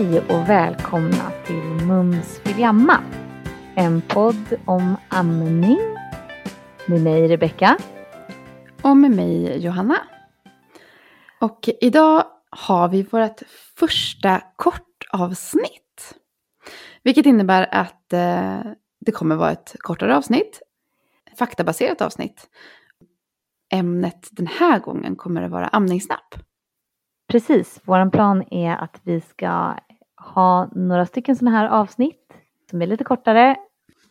Hej och välkomna till Mums Filjamma. En podd om amning med mig Rebecka. Och med mig Johanna. Och idag har vi vårt första kortavsnitt. Vilket innebär att eh, det kommer vara ett kortare avsnitt. Faktabaserat avsnitt. Ämnet den här gången kommer att vara amningsnapp. Precis, vår plan är att vi ska ha några stycken sådana här avsnitt som är lite kortare,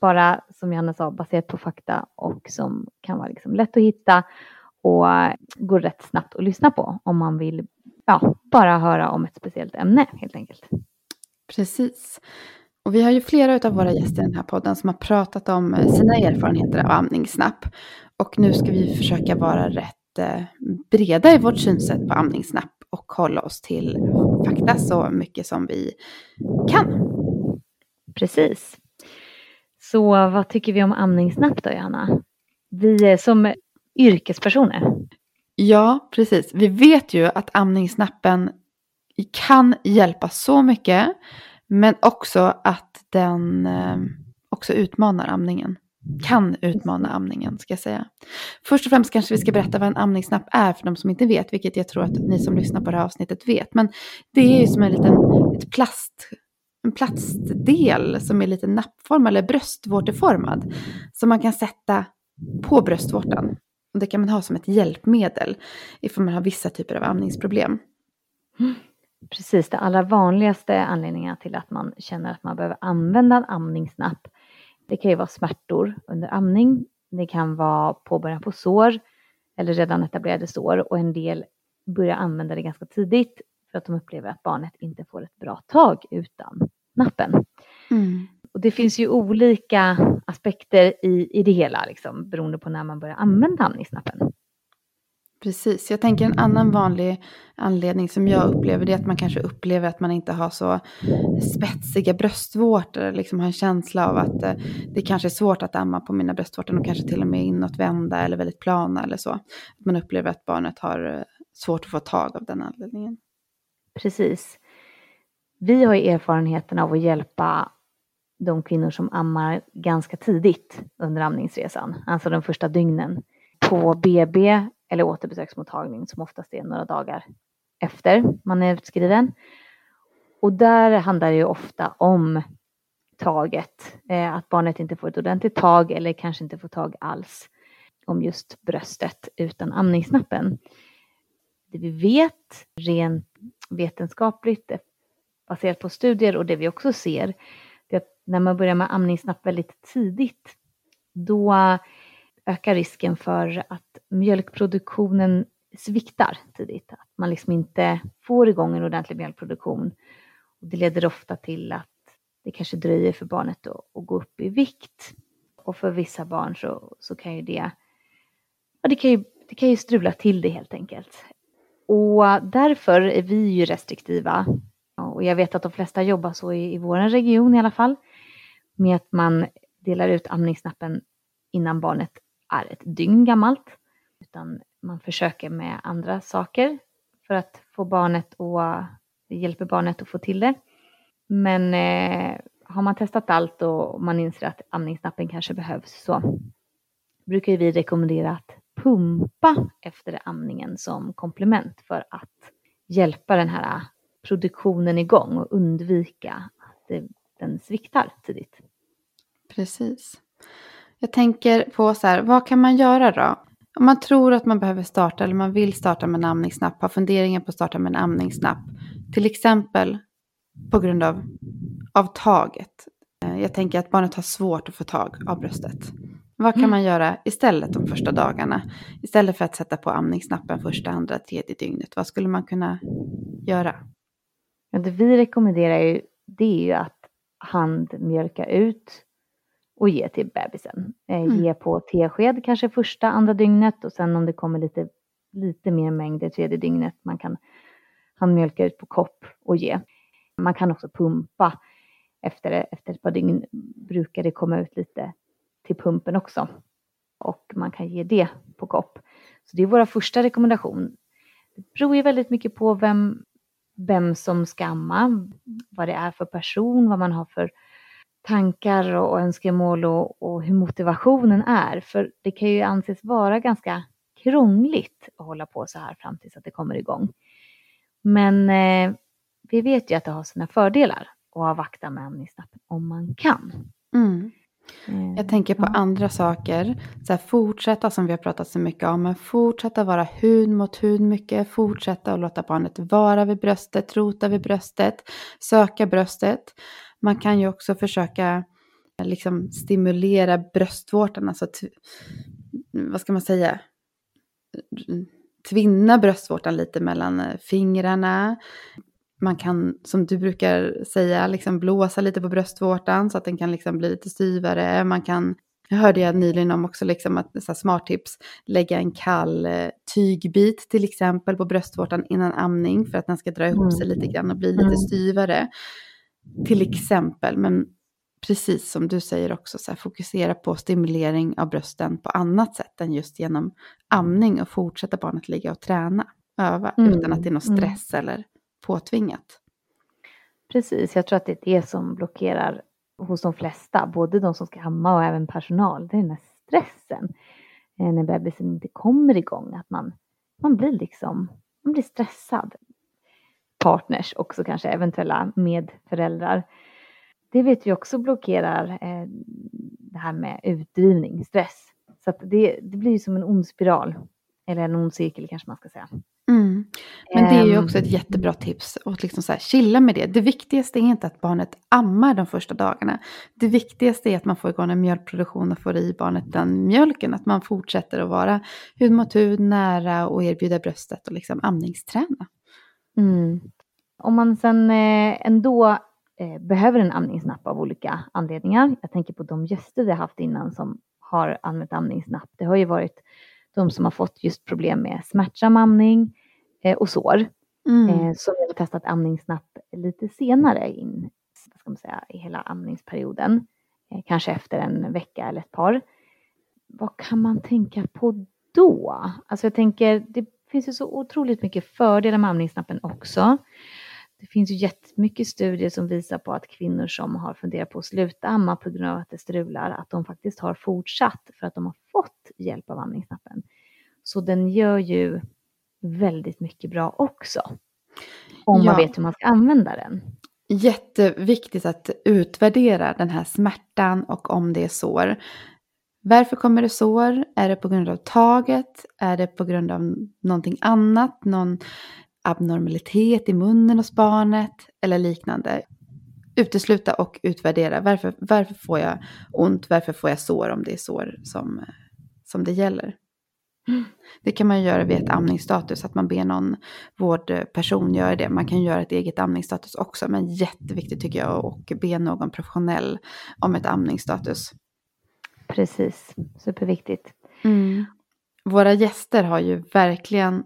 bara som Johanna sa baserat på fakta och som kan vara liksom lätt att hitta och går rätt snabbt att lyssna på om man vill ja, bara höra om ett speciellt ämne helt enkelt. Precis. Och vi har ju flera av våra gäster i den här podden som har pratat om sina erfarenheter av amningsnapp. Och nu ska vi försöka vara rätt breda i vårt synsätt på amningsnapp och hålla oss till fakta så mycket som vi kan. Precis. Så vad tycker vi om amningsnapp då, Johanna? Vi är som yrkespersoner. Ja, precis. Vi vet ju att amningsnappen kan hjälpa så mycket, men också att den eh, också utmanar amningen kan utmana amningen, ska jag säga. Först och främst kanske vi ska berätta vad en amningsnapp är för de som inte vet, vilket jag tror att ni som lyssnar på det här avsnittet vet. Men det är ju som en liten ett plast, en plastdel som är lite nappformad eller bröstvårteformad. Som man kan sätta på bröstvårtan. Och det kan man ha som ett hjälpmedel ifall man har vissa typer av amningsproblem. Precis, det allra vanligaste anledningen till att man känner att man behöver använda en amningsnapp det kan ju vara smärtor under amning. Det kan vara påbörjan på sår eller redan etablerade sår och en del börjar använda det ganska tidigt för att de upplever att barnet inte får ett bra tag utan nappen. Mm. Och det finns ju olika aspekter i, i det hela liksom, beroende på när man börjar använda amningsnappen. Precis, jag tänker en annan vanlig anledning som jag upplever det är att man kanske upplever att man inte har så spetsiga bröstvårtor, liksom har en känsla av att eh, det kanske är svårt att amma på mina bröstvårtor och kanske till och med inåtvända eller väldigt plana eller så. Man upplever att barnet har eh, svårt att få tag av den anledningen. Precis. Vi har erfarenheten av att hjälpa de kvinnor som ammar ganska tidigt under amningsresan, alltså de första dygnen på BB eller återbesöksmottagning som oftast är några dagar efter man är utskriven. Och där handlar det ju ofta om taget, eh, att barnet inte får ett ordentligt tag eller kanske inte får tag alls om just bröstet utan amningsnappen. Det vi vet rent vetenskapligt baserat på studier och det vi också ser, det är att när man börjar med amningsnapp väldigt tidigt, då ökar risken för att mjölkproduktionen sviktar tidigt. Att man liksom inte får igång en ordentlig mjölkproduktion. Och det leder ofta till att det kanske dröjer för barnet att, att gå upp i vikt. Och för vissa barn så, så kan ju det, ja, det, kan ju, det kan ju strula till det helt enkelt. Och därför är vi ju restriktiva. Och jag vet att de flesta jobbar så i, i vår region i alla fall. Med att man delar ut amningsnappen innan barnet är ett dygn gammalt. Utan man försöker med andra saker för att få barnet och hjälper barnet att få till det. Men eh, har man testat allt och man inser att amningsnappen kanske behövs så brukar vi rekommendera att pumpa efter amningen som komplement för att hjälpa den här produktionen igång och undvika att den sviktar tidigt. Precis. Jag tänker på så här, vad kan man göra då? Om man tror att man behöver starta eller man vill starta med en amningsnapp, har funderingar på att starta med en amningsnapp, till exempel på grund av, av taget. Eh, jag tänker att barnet har svårt att få tag av bröstet. Vad kan mm. man göra istället de första dagarna? Istället för att sätta på amningsnappen första, andra, tredje dygnet. Vad skulle man kunna göra? Ja, det vi rekommenderar är det är ju att handmjölka ut och ge till bebisen. Eh, mm. Ge på tesked kanske första, andra dygnet och sen om det kommer lite, lite mer mängd det tredje dygnet man kan handmjölka ut på kopp och ge. Man kan också pumpa efter, efter ett par dygn brukar det komma ut lite till pumpen också. Och man kan ge det på kopp. Så det är våra första rekommendation. Det beror ju väldigt mycket på vem, vem som ska amma, vad det är för person, vad man har för tankar och önskemål och, och hur motivationen är. För det kan ju anses vara ganska krångligt att hålla på så här fram tills att det kommer igång. Men eh, vi vet ju att det har sina fördelar att avvakta med amningsnappen om man kan. Mm. Jag tänker på andra saker. Så här, fortsätta som vi har pratat så mycket om. Men fortsätta vara hud mot hud mycket. Fortsätta att låta barnet vara vid bröstet, rota vid bröstet, söka bröstet. Man kan ju också försöka liksom stimulera bröstvårtan. Alltså, vad ska man säga? Tvinna bröstvårtan lite mellan fingrarna man kan, som du brukar säga, liksom blåsa lite på bröstvårtan så att den kan liksom bli lite styvare. Man kan, jag hörde jag nyligen om också, liksom att, så smart tips, lägga en kall eh, tygbit till exempel på bröstvårtan innan amning för att den ska dra ihop sig lite grann och bli lite mm. styvare. Till exempel, men precis som du säger också, så här, fokusera på stimulering av brösten på annat sätt än just genom amning och fortsätta barnet ligga och träna, öva, mm. utan att det är någon mm. stress mm. eller påtvingat. Precis, jag tror att det är det som blockerar hos de flesta, både de som ska amma och även personal. Det är den här stressen eh, när bebisen inte kommer igång, att man, man blir liksom, man blir stressad. Partners också kanske, eventuella medföräldrar. Det vet vi också blockerar eh, det här med utdrivning, stress. Så det, det blir som en ond spiral, eller en ond cirkel kanske man ska säga. Mm. Men det är ju också ett ehm. jättebra tips att liksom så här, chilla med det. Det viktigaste är inte att barnet ammar de första dagarna. Det viktigaste är att man får igång en mjölkproduktion och får i barnet den mjölken. Att man fortsätter att vara hud mot hud, nära och erbjuda bröstet och liksom amningsträna. Mm. Om man sen eh, ändå eh, behöver en amningsnapp av olika anledningar. Jag tänker på de gäster vi har haft innan som har använt amningsnapp. Det har ju varit de som har fått just problem med smärtsam amning eh, och sår. Mm. Så vi har testat amningsnapp lite senare in vad ska man säga, i hela amningsperioden. Kanske efter en vecka eller ett par. Vad kan man tänka på då? Alltså jag tänker, det finns ju så otroligt mycket fördelar med amningsnappen också. Det finns ju jättemycket studier som visar på att kvinnor som har funderat på att sluta amma på grund av att det strular, att de faktiskt har fortsatt för att de har fått hjälp av amningsnappen. Så den gör ju väldigt mycket bra också. Om ja. man vet hur man ska använda den. Jätteviktigt att utvärdera den här smärtan och om det är sår. Varför kommer det sår? Är det på grund av taget? Är det på grund av någonting annat? Någon abnormalitet i munnen hos barnet eller liknande. Utesluta och utvärdera. Varför, varför får jag ont? Varför får jag sår om det är sår som, som det gäller? Det kan man göra vid ett amningsstatus, att man ber någon vårdperson göra det. Man kan göra ett eget amningsstatus också, men jätteviktigt tycker jag att be någon professionell om ett amningsstatus. Precis, superviktigt. Mm. Våra gäster har ju verkligen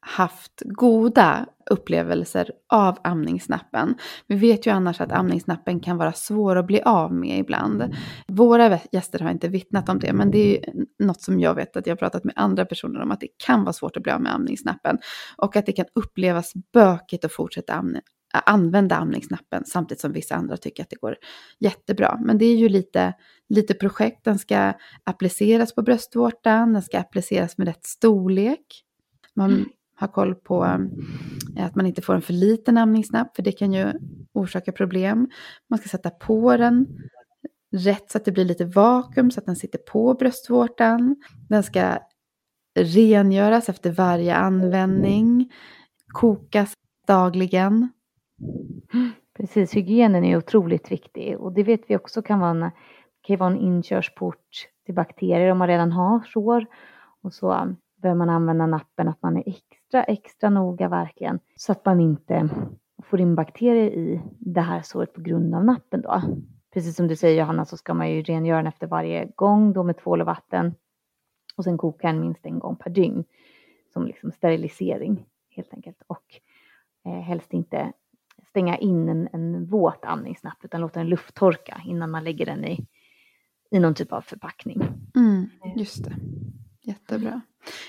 haft goda upplevelser av amningsnappen. Vi vet ju annars att amningsnappen kan vara svår att bli av med ibland. Våra gäster har inte vittnat om det, men det är något som jag vet att jag har pratat med andra personer om, att det kan vara svårt att bli av med amningsnappen. Och att det kan upplevas bökigt att fortsätta amning, använda amningsnappen samtidigt som vissa andra tycker att det går jättebra. Men det är ju lite, lite projekt, den ska appliceras på bröstvårtan, den ska appliceras med rätt storlek. Man ha koll på eh, att man inte får en för liten amningsnapp, för det kan ju orsaka problem. Man ska sätta på den rätt så att det blir lite vakuum så att den sitter på bröstvårtan. Den ska rengöras efter varje användning, kokas dagligen. Precis, hygienen är otroligt viktig och det vet vi också kan vara en, kan vara en inkörsport till bakterier om man redan har sår. Och så um, behöver man använda nappen, att man är extra, extra noga verkligen. Så att man inte får in bakterier i det här såret på grund av nappen då. Precis som du säger Johanna så ska man ju rengöra den efter varje gång då med tvål och vatten. Och sen koka den minst en gång per dygn. Som liksom sterilisering helt enkelt. Och eh, helst inte stänga in en, en våt amningsnapp utan låta den lufttorka innan man lägger den i, i någon typ av förpackning. Mm, just det. Jättebra.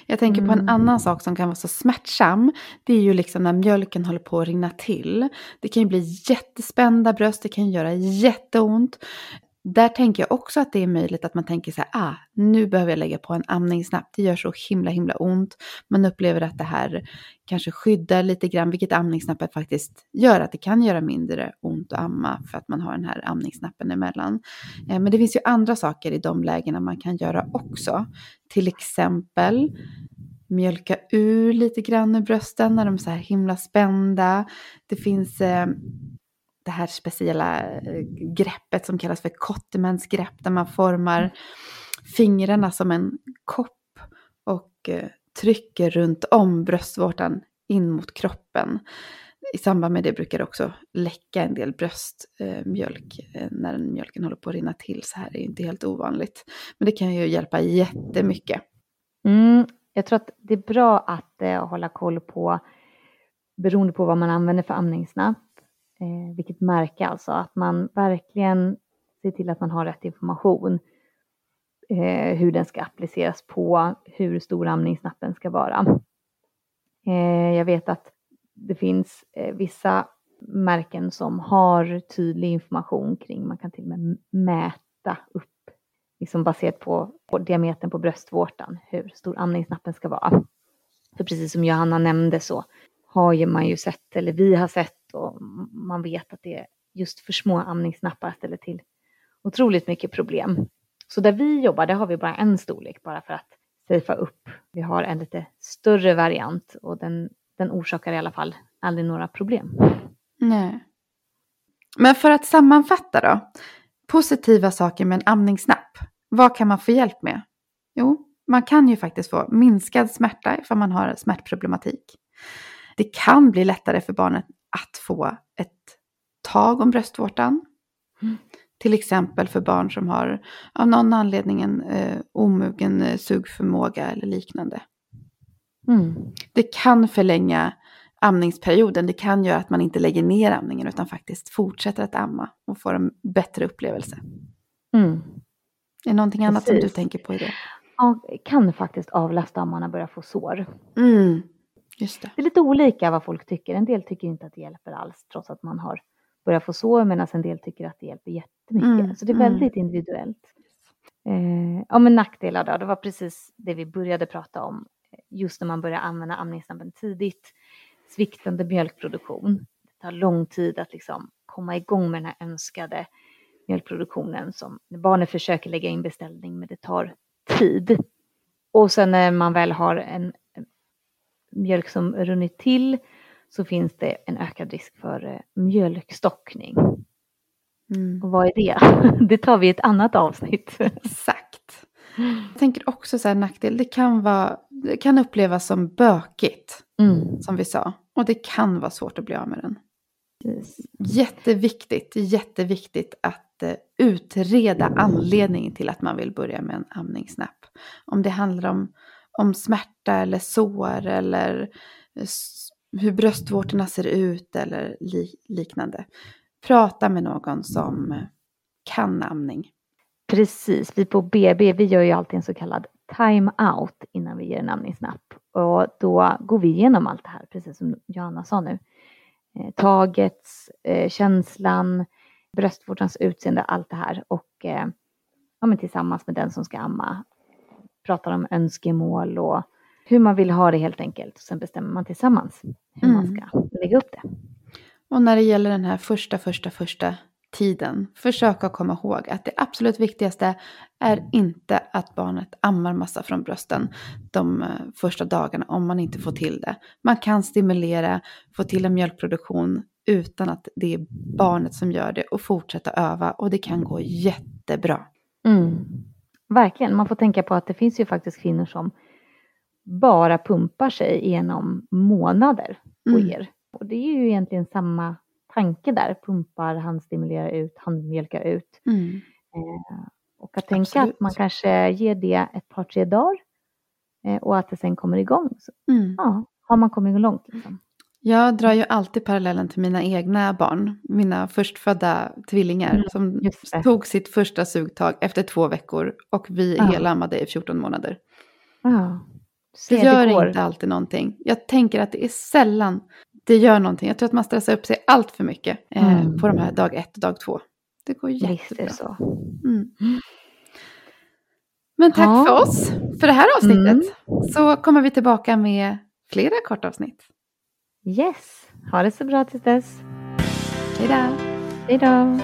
Jag tänker på en Mm. annan sak som kan vara så smärtsam. Det är ju liksom när mjölken håller på att rinna till. Det kan ju bli jättespända bröst, det kan göra jätteont. Där tänker jag också att det är möjligt att man tänker så här, ah, nu behöver jag lägga på en amningsnapp. Det gör så himla himla ont. Man upplever att det här kanske skyddar lite grann, vilket amningsnappet faktiskt gör. Att det kan göra mindre ont att amma för att man har den här amningsnappen emellan. Eh, Men det finns ju andra saker i de lägena man kan göra också. Till exempel mjölka ur lite grann ur brösten när de är så här himla spända. Det finns eh, det här speciella eh, greppet som kallas för Cottemans grepp där man formar fingrarna som en kopp och eh, trycker runt om bröstvårtan in mot kroppen. I samband med det brukar det också läcka en del bröstmjölk eh, när mjölken håller på att rinna till. Så här är ju inte helt ovanligt. Men det kan ju hjälpa jättemycket. Mm, jag tror att det är bra att eh, hålla koll på, beroende på vad man använder för amningsnapp, eh, vilket märke alltså, att man verkligen ser till att man har rätt information. Eh, hur den ska appliceras på, hur stor amningsnappen ska vara. Eh, jag vet att det finns eh, vissa märken som har tydlig information kring, man kan till och med mäta upp liksom baserat på, på diametern på bröstvårtan, hur stor amningsnappen ska vara. För precis som Johanna nämnde så har ju man ju sett, eller vi har sett och man vet att det är just för små amningsnappar ställer till otroligt mycket problem. Så där vi jobbar, där har vi bara en storlek bara för att safea upp. Vi har en lite större variant och den, den orsakar i alla fall aldrig några problem. Nej. Men för att sammanfatta då. Positiva saker med en amningsnapp. Vad kan man få hjälp med? Jo, man kan ju faktiskt få minskad smärta ifall man har smärtproblematik. Det kan bli lättare för barnet att få ett tag om bröstvårtan. Mm. Till exempel för barn som har av någon anledning en eh, omogen eh, sugförmåga eller liknande. Mm. Det kan förlänga amningsperioden. Det kan göra att man inte lägger ner amningen utan faktiskt fortsätter att amma och får en bättre upplevelse. Mm. Är det någonting annat som du Precis. tänker på i det? Ja, kan faktiskt avlasta om man har börjat få sår. Mm. Just det. Det är lite olika vad folk tycker. En del tycker inte att det hjälper alls trots att man har börjat få sår medan en del tycker att det hjälper jättemycket. Mm, Så det är mm. väldigt individuellt. Eh, ja men nackdelar då, det var precis det vi började prata om. Just när man börjar använda amningsnabben tidigt. Sviktande mjölkproduktion. Det tar lång tid att liksom komma igång med den här önskade mjölkproduktionen som när barnet försöker lägga in beställning men det tar tid. Och sen när man väl har en mjölk som runnit till så finns det en ökad risk för eh, mjölkstockning. Mm. Och vad är det? Det tar vi i ett annat avsnitt. Exakt. Jag tänker också så här nackdel. Det kan, vara, det kan upplevas som bökigt, Mm. som vi sa. Och det kan vara svårt att bli av med den. precis. Jätteviktigt, jätteviktigt att eh, utreda anledningen till att man vill börja med en amningsnapp. Om det handlar om, om smärta eller sår eller hur bröstvårtorna ser ut eller li, liknande. Prata med någon som kan amning. Precis, vi på BB vi gör ju alltid en så kallad time out innan vi ger en amningsnapp. Och då går vi igenom allt det här, precis som Johanna sa nu. Eh, tagets, eh, känslan, bröstvårtans utseende, allt det här. Och eh, ja, men tillsammans med den som ska amma pratar om önskemål och hur man vill ha det helt enkelt. Sen bestämmer man tillsammans hur man Mm. ska lägga upp det. Och när det gäller den här första, första, första tiden, försök att komma ihåg att det absolut viktigaste är inte att barnet ammar massa från brösten de eh, första dagarna om man inte får till det. Man kan stimulera, få till en mjölkproduktion utan att det är barnet som gör det och fortsätta öva och det kan gå jättebra. Mm. Verkligen, man får tänka på att det finns ju faktiskt kvinnor som bara pumpar sig genom månader på Mm. er. Och det är ju egentligen samma tanke där, pumpar, handstimulera ut, handmjölka ut. Mm. Eh, och att tänka Absolut. att man kanske ger det ett par, tre dagar eh, och att det sen kommer igång. Så, Mm. ja, har man kommit långt liksom. Jag drar ju alltid parallellen till mina egna barn, mina förstfödda tvillingar Mm, som det. tog sitt första sugtag efter två veckor och vi Ja. helammade i 14 månader. Ja. Det gör inte alltid någonting. Jag tänker att det är sällan det gör någonting. Jag tror att man stressar upp sig allt för mycket eh, Mm. på de här dag ett och dag två. Det går Visst jättebra. det så. Mm. Men tack Ja. för oss för det här avsnittet. Så kommer vi tillbaka med flera kortavsnitt. Yes. Ha det så bra tills dess. Hej då! Hej då.